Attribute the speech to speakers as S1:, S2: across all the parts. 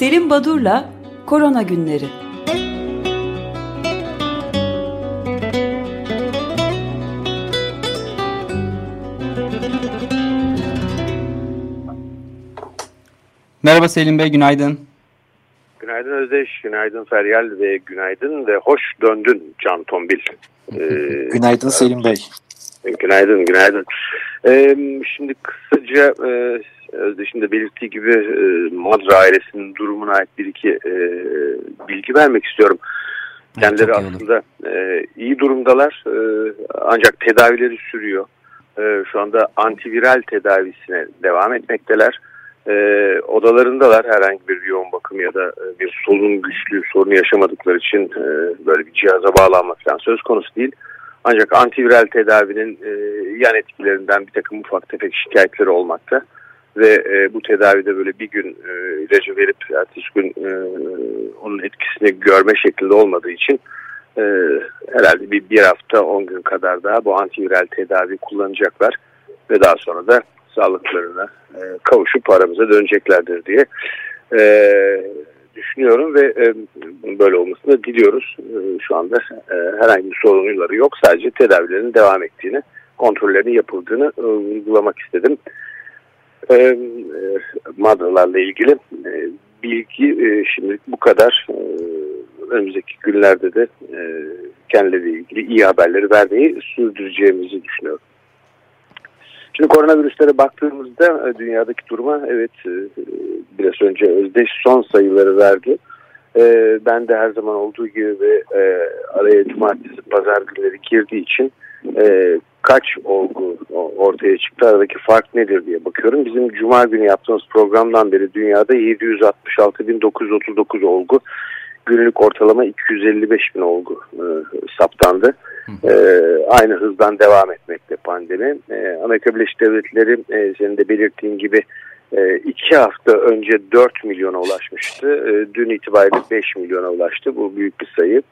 S1: Selim Badur'la Korona Günleri
S2: Merhaba Selim Bey, günaydın.
S3: Günaydın Özdeş, günaydın Feryal ve günaydın ve hoş döndün Can Tombil.
S4: Ee, günaydın Selim Bey.
S3: Günaydın, günaydın. Ee, şimdi kısaca e, Özdeş'in de belirttiği gibi e, Madra ailesinin durumuna ait bir iki e, bilgi vermek istiyorum. Kendileri aslında e, iyi durumdalar e, ancak tedavileri sürüyor. E, şu anda antiviral tedavisine devam etmekteler e, odalarındalar herhangi bir yoğun bakım ya da e, bir solunum güçlü sorunu yaşamadıkları için e, böyle bir cihaza bağlanmak falan söz konusu değil. Ancak antiviral tedavinin e, yan etkilerinden bir takım ufak tefek şikayetleri olmakta ve e, bu tedavide böyle bir gün e, ilacı verip ertesi gün e, onun etkisini görme şeklinde olmadığı için e, herhalde bir, bir hafta on gün kadar daha bu antiviral tedavi kullanacaklar ve daha sonra da sağlıklarına e, kavuşup aramıza döneceklerdir diye e, düşünüyorum ve e, böyle olmasını diliyoruz. E, şu anda e, herhangi bir sorunları yok. Sadece tedavilerin devam ettiğini, kontrollerin yapıldığını e, vurgulamak istedim. E, madralarla ilgili e, bilgi e, şimdilik bu kadar. E, önümüzdeki günlerde de e, kendileriyle ilgili iyi haberleri vermeyi sürdüreceğimizi düşünüyorum. Şimdi koronavirüslere baktığımızda e, dünyadaki duruma evet e, biraz önce Özdeş son sayıları verdi. E, ben de her zaman olduğu gibi araya cumartesi pazar günleri girdiği için kaç olgu ortaya çıktı aradaki fark nedir diye bakıyorum. Bizim cuma günü yaptığımız programdan beri dünyada 766.939 olgu günlük ortalama 255 bin olgu e, saptandı. E, aynı hızdan devam etmekte pandemi. E, Amerika Birleşik Devletleri e, senin de belirttiğin gibi e, iki hafta önce 4 milyona ulaşmıştı. E, dün itibariyle 5 milyona ulaştı. Bu büyük bir sayı.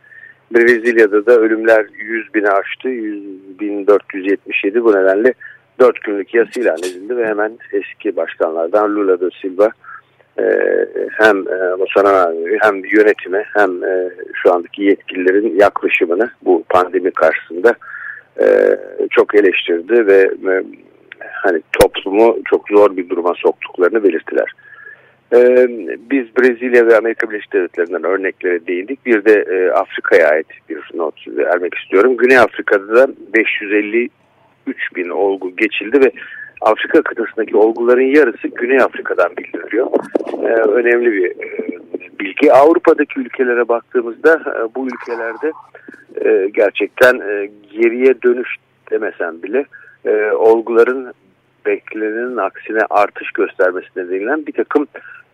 S3: Brezilya'da da ölümler 100 bini aştı. 100 bin 477 bu nedenle 4 günlük yas ilan edildi ve hemen eski başkanlardan Lula da Silva ee, hem Bolsonaro e, hem yönetime hem e, şu andaki yetkililerin yaklaşımını bu pandemi karşısında e, çok eleştirdi ve hani toplumu çok zor bir duruma soktuklarını belirttiler. Biz Brezilya ve Amerika Birleşik Devletleri'nden örneklere değindik. Bir de Afrika'ya ait bir not vermek istiyorum. Güney Afrika'da da 553 bin olgu geçildi ve Afrika kıtasındaki olguların yarısı Güney Afrika'dan bildiriliyor. Ee, önemli bir e, bilgi. Avrupa'daki ülkelere baktığımızda e, bu ülkelerde e, gerçekten e, geriye dönüş demesem bile e, olguların beklenenin aksine artış göstermesi nedeniyle bir takım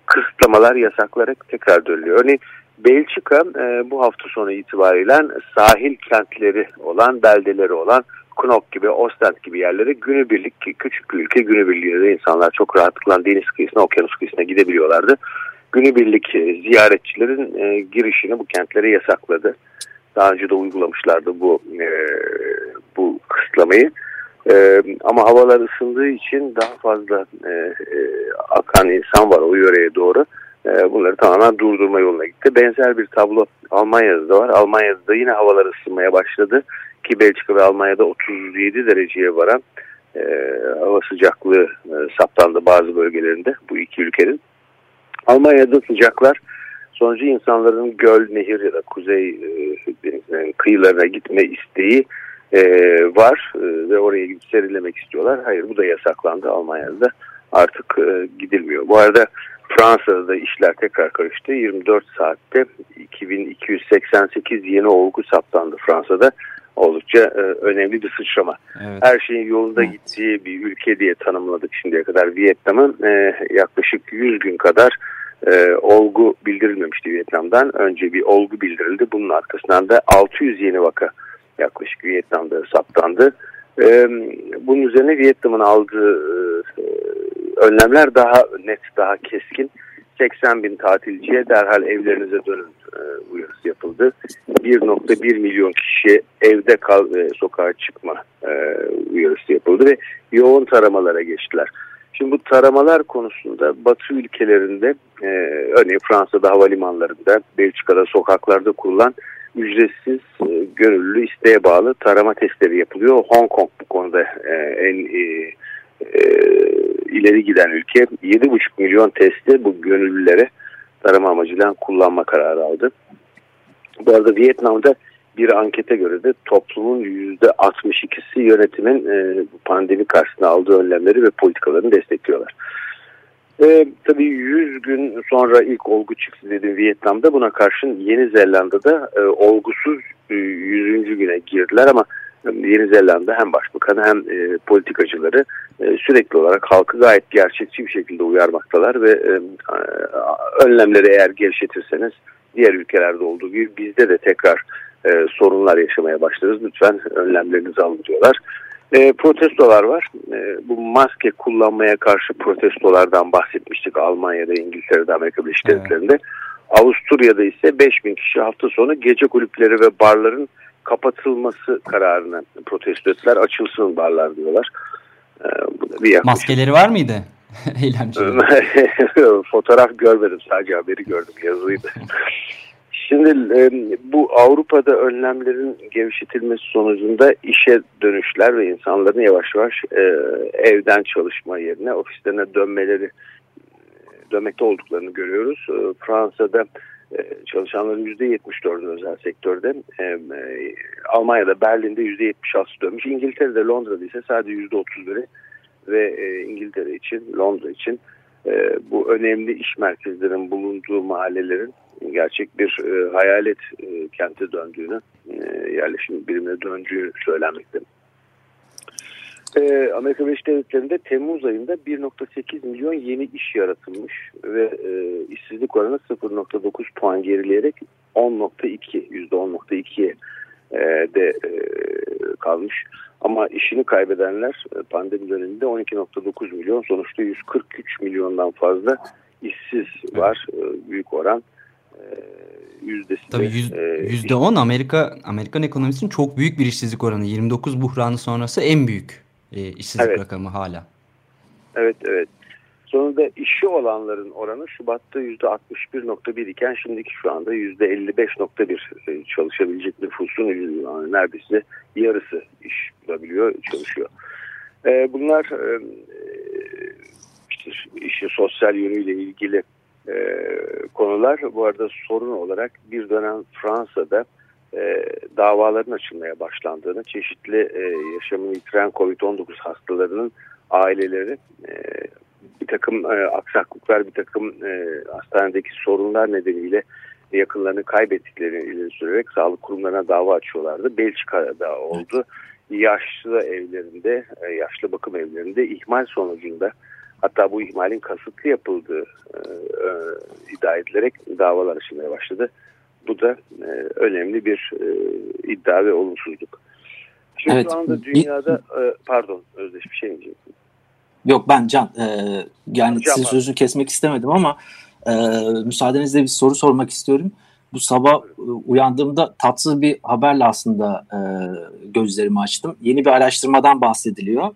S3: kısıtlamalar, yasaklara tekrar dönülüyor. Örneğin Belçika e, bu hafta sonu itibariyle sahil kentleri olan, beldeleri olan Knok gibi, Ostend gibi yerlere günübirlik küçük bir ülke günübirliğinde insanlar çok rahatlıkla deniz kıyısına, okyanus kıyısına gidebiliyorlardı. Günübirlik e, ziyaretçilerin e, girişini bu kentlere yasakladı. Daha önce de uygulamışlardı bu e, bu kısıtlamayı. E, ama havalar ısındığı için daha fazla e, e, akan insan var o yöreye doğru. E, bunları tamamen durdurma yoluna gitti. Benzer bir tablo Almanya'da da var. Almanya'da da yine havalar ısınmaya başladı ki Belçika ve Almanya'da 37 dereceye varan e, hava sıcaklığı e, saptandı bazı bölgelerinde bu iki ülkenin. Almanya'da sıcaklar sonucu insanların göl, nehir ya da kuzey e, kıyılarına gitme isteği e, var e, ve oraya gidip serinlemek istiyorlar. Hayır bu da yasaklandı Almanya'da artık e, gidilmiyor. Bu arada Fransa'da da işler tekrar karıştı. 24 saatte 2288 yeni olgu saptandı Fransa'da oldukça e, önemli bir sıçrama. Evet. Her şeyin yolunda evet. gittiği bir ülke diye tanımladık şimdiye kadar Vietnam'ın e, yaklaşık 100 gün kadar e, olgu bildirilmemişti Vietnam'dan. Önce bir olgu bildirildi. Bunun arkasından da 600 yeni vaka yaklaşık Vietnam'da saptandı. E, bunun üzerine Vietnam'ın aldığı e, önlemler daha net, daha keskin. 80 bin tatilciye derhal evlerinize dönün e, uyarısı yapıldı. 1.1 milyon kişiye evde kal ve sokağa çıkma e, uyarısı yapıldı ve yoğun taramalara geçtiler. Şimdi bu taramalar konusunda Batı ülkelerinde e, örneğin Fransa'da havalimanlarında, Belçika'da sokaklarda kurulan ücretsiz e, gönüllü isteğe bağlı tarama testleri yapılıyor. Hong Kong bu konuda e, en e, e, ileri giden ülke 7,5 milyon testi bu gönüllülere tarama amacıyla kullanma kararı aldı. Bu arada Vietnam'da bir ankete göre de toplumun %62'si yönetimin pandemi karşısında aldığı önlemleri ve politikalarını destekliyorlar. E, tabii 100 gün sonra ilk olgu çıktı dedim Vietnam'da. Buna karşın Yeni Zelanda'da e, olgusuz e, 100. güne girdiler ama Yeni Zelanda hem başbakanı hem e, politikacıları e, sürekli olarak halkı gayet gerçekçi bir şekilde uyarmaktalar ve e, önlemleri eğer gevşetirseniz diğer ülkelerde olduğu gibi bizde de tekrar e, sorunlar yaşamaya başlarız. Lütfen önlemlerinizi alın diyorlar. E, protestolar var. E, bu maske kullanmaya karşı protestolardan bahsetmiştik Almanya'da, İngiltere'de, Amerika Birleşik Devletleri'nde. Evet. Avusturya'da ise 5000 kişi hafta sonu gece kulüpleri ve barların kapatılması kararını protesto ettiler. Açılsın barlar diyorlar.
S2: Ee, bir Maskeleri var mıydı? Eylemci.
S3: Fotoğraf görmedim sadece haberi gördüm yazıydı. Şimdi e, bu Avrupa'da önlemlerin gevşetilmesi sonucunda işe dönüşler ve insanların yavaş yavaş e, evden çalışma yerine ofislerine dönmeleri dönmekte olduklarını görüyoruz. E, Fransa'da e, çalışanların %74'ü özel sektörde, e, e, Almanya'da Berlin'de %76 dönmüş, İngiltere'de Londra'da ise sadece %31'i ve e, İngiltere için, Londra için e, bu önemli iş merkezlerin bulunduğu mahallelerin gerçek bir e, hayalet e, kente döndüğünü, e, yerleşim birimine döndüğü söylenmekte. E, Amerika Birleşik Devletleri'nde Temmuz ayında 1.8 milyon yeni iş yaratılmış ve e, işsizlik oranı 0.9 puan gerileyerek 10.2 %10.2'ye e, de e, kalmış. Ama işini kaybedenler e, pandemi döneminde 12.9 milyon sonuçta 143 milyondan fazla işsiz var e, büyük oran. E, yüzdesi
S2: Tabii yüz, e, yüzde on Amerika Amerikan ekonomisinin çok büyük bir işsizlik oranı. 29 buhranı sonrası en büyük e, işsizlik evet. rakamı hala.
S3: Evet evet. Sonunda işi olanların oranı Şubat'ta %61.1 iken şimdiki şu anda %55.1 e, çalışabilecek nüfusun yani neredeyse yarısı iş bulabiliyor, çalışıyor. E, bunlar e, işte işin sosyal yönüyle ilgili konular. Bu arada sorun olarak bir dönem Fransa'da davaların açılmaya başlandığını, çeşitli yaşamını yitiren COVID-19 hastalarının aileleri bir takım e, aksaklıklar, bir takım e, hastanedeki sorunlar nedeniyle yakınlarını kaybettiklerini ileri sürerek sağlık kurumlarına dava açıyorlardı. Belçika'da oldu. Yaşlı evlerinde, e, yaşlı bakım evlerinde ihmal sonucunda hatta bu ihmalin kasıtlı yapıldığı e, e, iddia edilerek davalar açılmaya başladı. Bu da e, önemli bir e, iddia ve olumsuzluk. Şimdi evet. şu anda dünyada, e, pardon Özdeş bir şey mi diyeceksin?
S4: Yok ben Can. E, yani Can sizin sözünü kesmek istemedim ama e, müsaadenizle bir soru sormak istiyorum. Bu sabah e, uyandığımda tatsız bir haberle aslında e, gözlerimi açtım. Yeni bir araştırmadan bahsediliyor.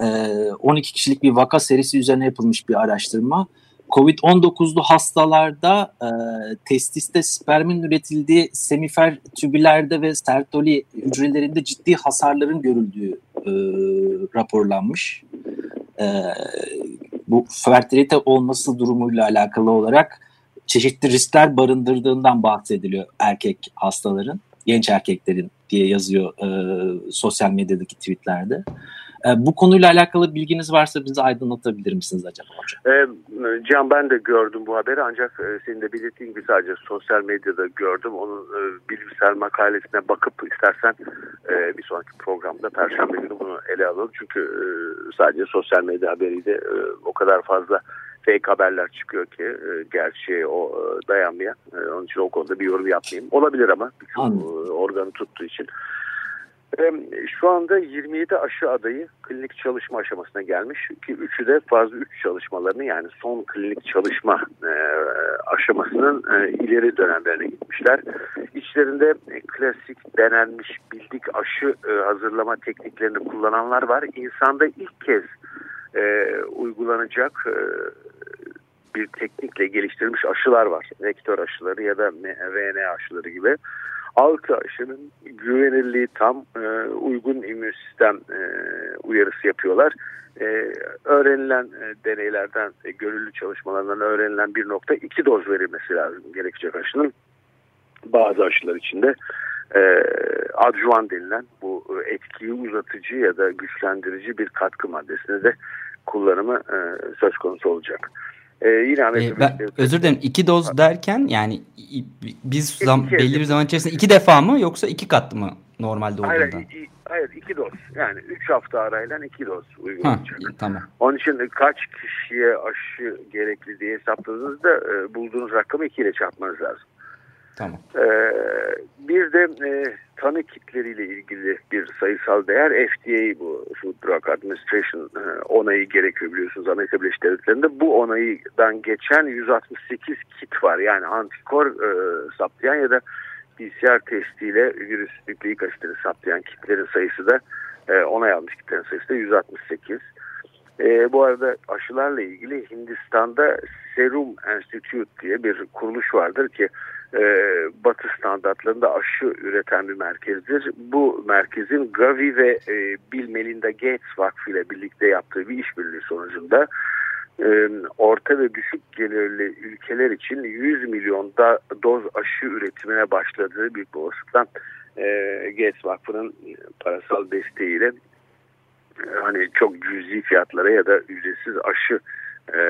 S4: E, 12 kişilik bir vaka serisi üzerine yapılmış bir araştırma. Covid-19'lu hastalarda e, testiste spermin üretildiği semifer tübülerde ve sertoli hücrelerinde ciddi hasarların görüldüğü e, raporlanmış e, bu fertilite olması durumuyla alakalı olarak çeşitli riskler barındırdığından bahsediliyor erkek hastaların, genç erkeklerin diye yazıyor e, sosyal medyadaki tweetlerde. E, bu konuyla alakalı bilginiz varsa bizi aydınlatabilir misiniz acaba hocam?
S3: E, Can ben de gördüm bu haberi ancak e, senin de belirttiğin gibi sadece sosyal medyada gördüm. Onun e, bilimsel makalesine bakıp istersen e, bir sonraki programda Perşembe günü bunu ele alalım. Çünkü e, sadece sosyal medya haberiyle e, o kadar fazla fake haberler çıkıyor ki e, gerçeğe o e, dayanmayan. E, onun için o konuda bir yorum yapmayayım. Olabilir ama bütün e, organı tuttuğu için. Şu anda 27 aşı adayı klinik çalışma aşamasına gelmiş ki üçü de fazla 3 çalışmalarını yani son klinik çalışma e, aşamasının e, ileri dönemlerine gitmişler. İçlerinde klasik denenmiş bildik aşı e, hazırlama tekniklerini kullananlar var. İnsanda ilk kez e, uygulanacak e, bir teknikle geliştirilmiş aşılar var. Vektör aşıları ya da RNA aşıları gibi. Altı aşının güvenilirliği tam e, uygun immün sistem e, uyarısı yapıyorlar. E, öğrenilen e, deneylerden, e, gönüllü çalışmalarından öğrenilen bir nokta iki doz verilmesi lazım gerekecek aşının. Bazı aşılar içinde e, adjuvan denilen bu etkiyi uzatıcı ya da güçlendirici bir katkı maddesine de kullanımı e, söz konusu olacak.
S2: Ee, yine ee, ben, özür dilerim iki doz derken yani biz zam, iki belli bir zaman içerisinde iki defa mı yoksa iki kat mı normalde olduğundan?
S3: Hayır, iki, hayır iki doz yani üç hafta arayla iki doz uygulanacak. Ha,
S2: tamam.
S3: Onun için kaç kişiye aşı gerekli diye hesapladığınızda e, bulduğunuz rakamı iki ile çarpmanız lazım.
S2: Tamam.
S3: Ee, bir de e, tanı kitleriyle ilgili bir sayısal değer FDA bu Food Drug Administration e, onayı gerekiyor biliyorsunuz Amerika Birleşik Devletleri'nde. Bu onaydan geçen 168 kit var. Yani antikor e, saptayan ya da PCR testiyle virüs nükleik asitleri saptayan kitlerin sayısı da e, onay almış kitlerin sayısı da 168. E, bu arada aşılarla ilgili Hindistan'da Serum Institute diye bir kuruluş vardır ki e, Batı standartlarında aşı üreten bir merkezdir. Bu merkezin Gavi ve e, Bill Melinda Gates Vakfı ile birlikte yaptığı bir işbirliği sonucunda e, orta ve düşük gelirli ülkeler için 100 milyon da, doz aşı üretimine başladığı bir olasılıkla e, Gates Vakfı'nın parasal desteğiyle e, hani çok cüzi fiyatlara ya da ücretsiz aşı e,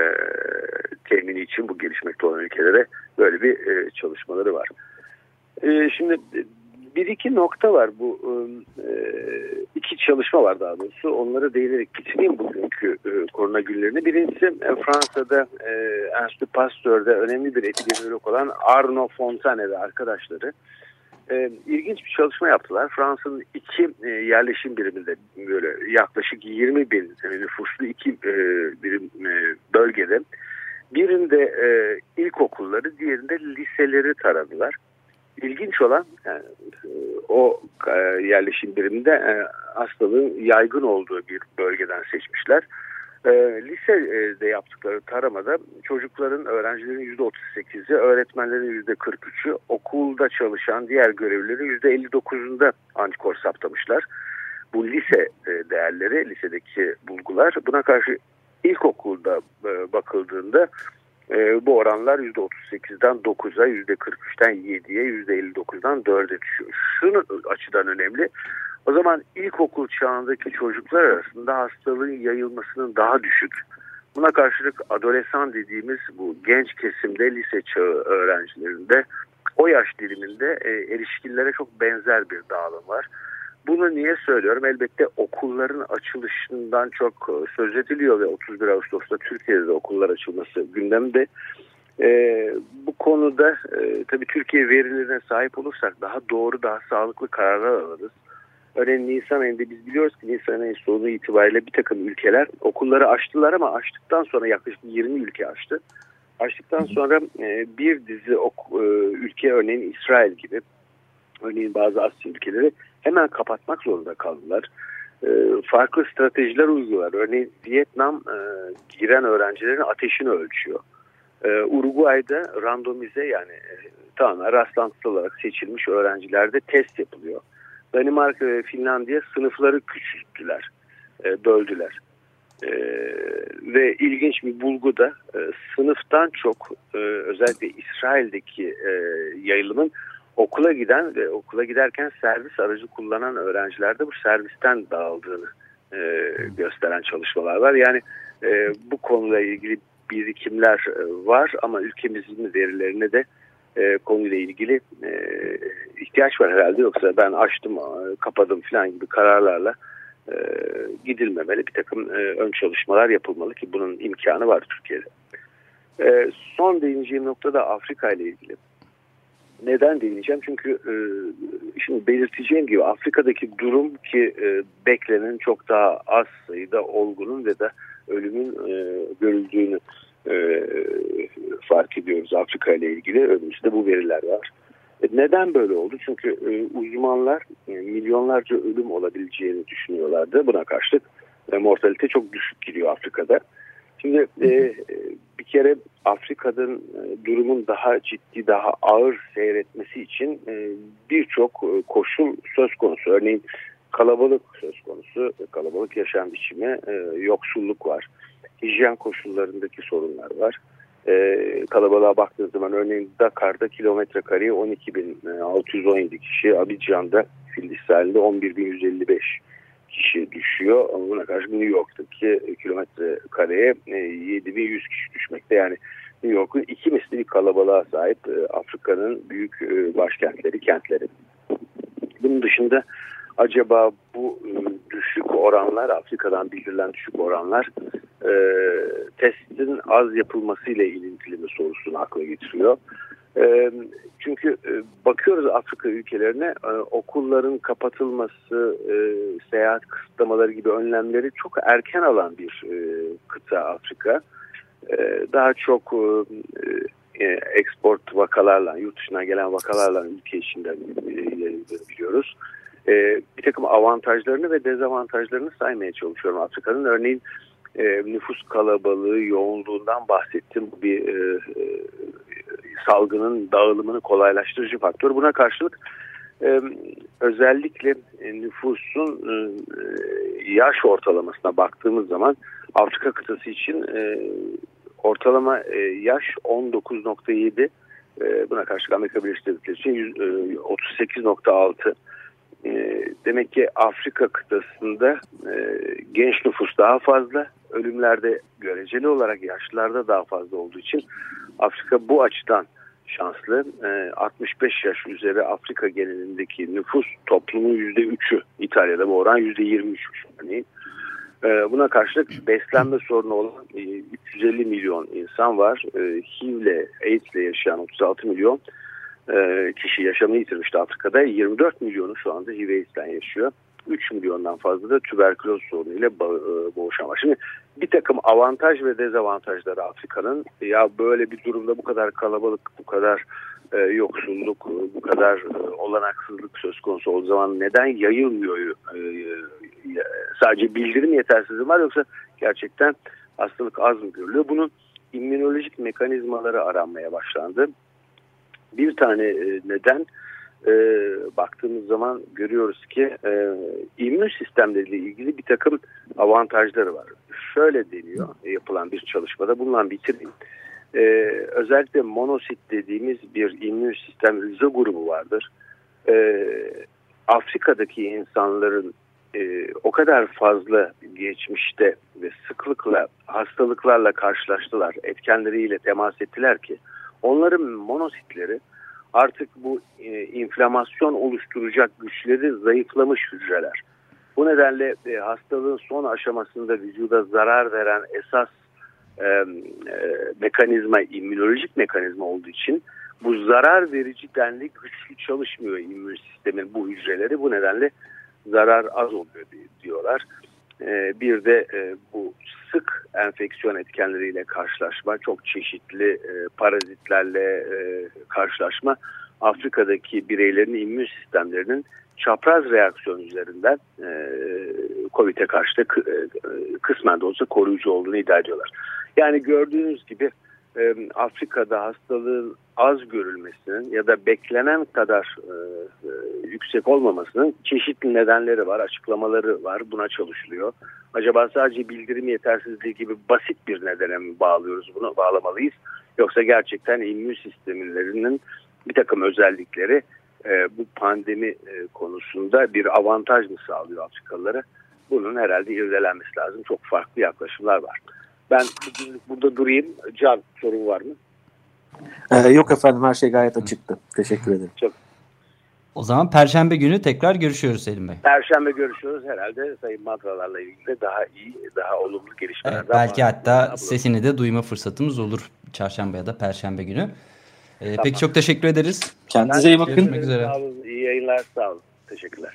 S3: temini için bu gelişmekte olan ülkelere böyle bir e, çalışmaları var. E, şimdi bir iki nokta var bu e, iki çalışma var daha doğrusu onlara değinerek bitireyim bugünkü e, korona günlerini. Birincisi e, Fransa'da e, Enstitü Pasteur'de önemli bir epidemiolog olan Arno Fontane ve arkadaşları e, ilginç bir çalışma yaptılar. Fransa'nın iki e, yerleşim biriminde böyle yaklaşık 20 bin nüfuslu iki e, birim e, bölgede birinde e, ilkokulları diğerinde liseleri taradılar. İlginç olan yani, e, o e, yerleşim biriminde e, hastalığın yaygın olduğu bir bölgeden seçmişler. E, lisede yaptıkları taramada çocukların, öğrencilerin %38'i, öğretmenlerin %43'ü, okulda çalışan diğer görevlilerin %59'unda antikor saptamışlar. Bu lise e, değerleri, lisedeki bulgular. Buna karşı ilkokulda e, bakıldığında e, bu oranlar %38'den 9'a, %43'ten 7'ye, %59'dan 4'e düşüyor. Şunu açıdan önemli. O zaman ilkokul çağındaki çocuklar arasında hastalığın yayılmasının daha düşük. Buna karşılık adolesan dediğimiz bu genç kesimde lise çağı öğrencilerinde o yaş diliminde e, erişkinlere çok benzer bir dağılım var. Bunu niye söylüyorum? Elbette okulların açılışından çok e, söz ediliyor ve 31 Ağustos'ta Türkiye'de de okullar açılması gündemde. E, bu konuda e, tabii Türkiye verilerine sahip olursak daha doğru, daha sağlıklı kararlar alırız. Örneğin Nisan ayında biz biliyoruz ki Nisan ayı sonu itibariyle bir takım ülkeler okulları açtılar ama açtıktan sonra yaklaşık 20 ülke açtı. Açtıktan sonra e, bir dizi ok, e, ülke örneğin İsrail gibi örneğin bazı Asya ülkeleri hemen kapatmak zorunda kaldılar. E, farklı stratejiler uygular. Örneğin Vietnam e, giren öğrencilerin ateşini ölçüyor. E, Uruguay'da randomize yani e, tamamen rastlantısal olarak seçilmiş öğrencilerde test yapılıyor. Danimarka ve Finlandiya sınıfları küçülttüler, e, böldüler. E, ve ilginç bir bulgu da e, sınıftan çok e, özellikle İsrail'deki e, yayılımın okula giden ve okula giderken servis aracı kullanan öğrencilerde bu servisten dağıldığını e, gösteren çalışmalar var. Yani e, bu konuyla ilgili birikimler e, var ama ülkemizin verilerine de e, konuyla ilgili e, ihtiyaç var herhalde. Yoksa ben açtım, e, kapadım falan gibi kararlarla e, gidilmemeli. Bir takım e, ön çalışmalar yapılmalı ki bunun imkanı var Türkiye'de. E, son değineceğim nokta da Afrika ile ilgili. Neden değineceğim? Çünkü e, şimdi belirteceğim gibi Afrika'daki durum ki e, beklenen çok daha az sayıda olgunun ve de ölümün e, görüldüğünü e, fark ediyoruz Afrika ile ilgili. Önümüzde bu veriler var. E, neden böyle oldu? Çünkü e, uzmanlar e, milyonlarca ölüm olabileceğini düşünüyorlardı. Buna karşılık e, mortalite çok düşük gidiyor Afrika'da. Şimdi e, bir kere Afrika'nın e, durumun daha ciddi, daha ağır seyretmesi için e, birçok e, koşul söz konusu. Örneğin kalabalık söz konusu, kalabalık yaşam biçimi, e, yoksulluk var, hijyen koşullarındaki sorunlar var. E, kalabalığa baktığınız zaman örneğin Dakar'da kilometre kareye 12.617 kişi, Abidjan'da Filistin'de 11.155 kişi düşüyor. Ama buna karşı New York'taki kilometre kareye 7100 e, kişi düşmekte. Yani New York'un iki misli bir kalabalığa sahip e, Afrika'nın büyük e, başkentleri, kentleri. Bunun dışında acaba bu düşük oranlar, Afrika'dan bildirilen düşük oranlar testin az yapılmasıyla ilintili mi sorusunu akla getiriyor. Çünkü bakıyoruz Afrika ülkelerine okulların kapatılması, seyahat kısıtlamaları gibi önlemleri çok erken alan bir kıta Afrika. Daha çok export vakalarla, yurt dışından gelen vakalarla ülke içinden yayıldığını biliyoruz. Bir takım avantajlarını ve dezavantajlarını saymaya çalışıyorum Afrika'nın. Örneğin nüfus kalabalığı, yoğunluğundan bahsettim. Bu bir salgının dağılımını kolaylaştırıcı faktör. Buna karşılık e, özellikle nüfusun e, yaş ortalamasına baktığımız zaman Afrika kıtası için e, ortalama e, yaş 19.7 e, buna karşılık Amerika Birleşik Devletleri için e, 38.6 e, demek ki Afrika kıtasında e, genç nüfus daha fazla ölümlerde göreceli olarak yaşlılarda daha fazla olduğu için Afrika bu açıdan şanslı. E, 65 yaş üzeri Afrika genelindeki nüfus toplumun %3'ü. İtalya'da bu oran %23 örneğin. E, buna karşılık beslenme sorunu olan e, 350 milyon insan var. E, HIV ile AIDS ile yaşayan 36 milyon e, kişi yaşamını yitirmişti Afrika'da. 24 milyonu şu anda HIV AIDS'den yaşıyor. 3 milyondan fazla da tüberküloz sorunuyla e, boğuşan var. Şimdi bir takım avantaj ve dezavantajları Afrika'nın ya böyle bir durumda bu kadar kalabalık, bu kadar e, yoksulluk, bu kadar e, olanaksızlık söz konusu o zaman neden yayılmıyor? E, e, sadece bildirim yetersizliği var yoksa gerçekten hastalık az mı görülüyor? Bunun immünolojik mekanizmaları aranmaya başlandı. Bir tane e, neden e, baktığımız zaman görüyoruz ki e, immün sistemleriyle ilgili bir takım avantajları var. Şöyle deniyor yapılan bir çalışmada bundan bitireyim. E, özellikle monosit dediğimiz bir immün sistem hücre grubu vardır. E, Afrika'daki insanların e, o kadar fazla geçmişte ve sıklıkla hastalıklarla karşılaştılar, etkenleriyle temas ettiler ki onların monositleri artık bu e, inflamasyon oluşturacak güçleri zayıflamış hücreler. Bu nedenle e, hastalığın son aşamasında vücuda zarar veren esas e, e, mekanizma immünolojik mekanizma olduğu için bu zarar verici denli güçlü çalışmıyor immün sistemin bu hücreleri. Bu nedenle zarar az oluyor diyorlar. E, bir de e, bu sık enfeksiyon etkenleriyle karşılaşma, çok çeşitli e, parazitlerle e, karşılaşma Afrika'daki bireylerin immün sistemlerinin çapraz reaksiyon üzerinden COVID'e karşı da kısmen de olsa koruyucu olduğunu iddia ediyorlar. Yani gördüğünüz gibi e, Afrika'da hastalığın az görülmesinin ya da beklenen kadar e, e, yüksek olmamasının çeşitli nedenleri var, açıklamaları var. Buna çalışılıyor. Acaba sadece bildirim yetersizliği gibi basit bir nedene mi bağlıyoruz bunu, bağlamalıyız? Yoksa gerçekten immün sistemlerinin bir takım özellikleri e, bu pandemi e, konusunda bir avantaj mı sağlıyor Afrikalılara? Bunun herhalde irdelenmesi lazım. Çok farklı yaklaşımlar var. Ben burada durayım. Can sorun var mı?
S4: Ee, yok efendim her şey gayet açıktı. Teşekkür ederim. Çok.
S2: O zaman Perşembe günü tekrar görüşüyoruz Selim Bey.
S3: Perşembe görüşüyoruz herhalde Sayın Madralarla ilgili daha iyi, daha olumlu gelişmeler. Evet,
S2: belki hatta sesini de duyma fırsatımız olur Çarşamba ya da Perşembe günü. Ee, tamam. Peki çok teşekkür ederiz.
S4: Kendinize iyi bakın.
S3: Görüşmek üzere. Sağ olun. İyi yayınlar. Sağ olun. Teşekkürler.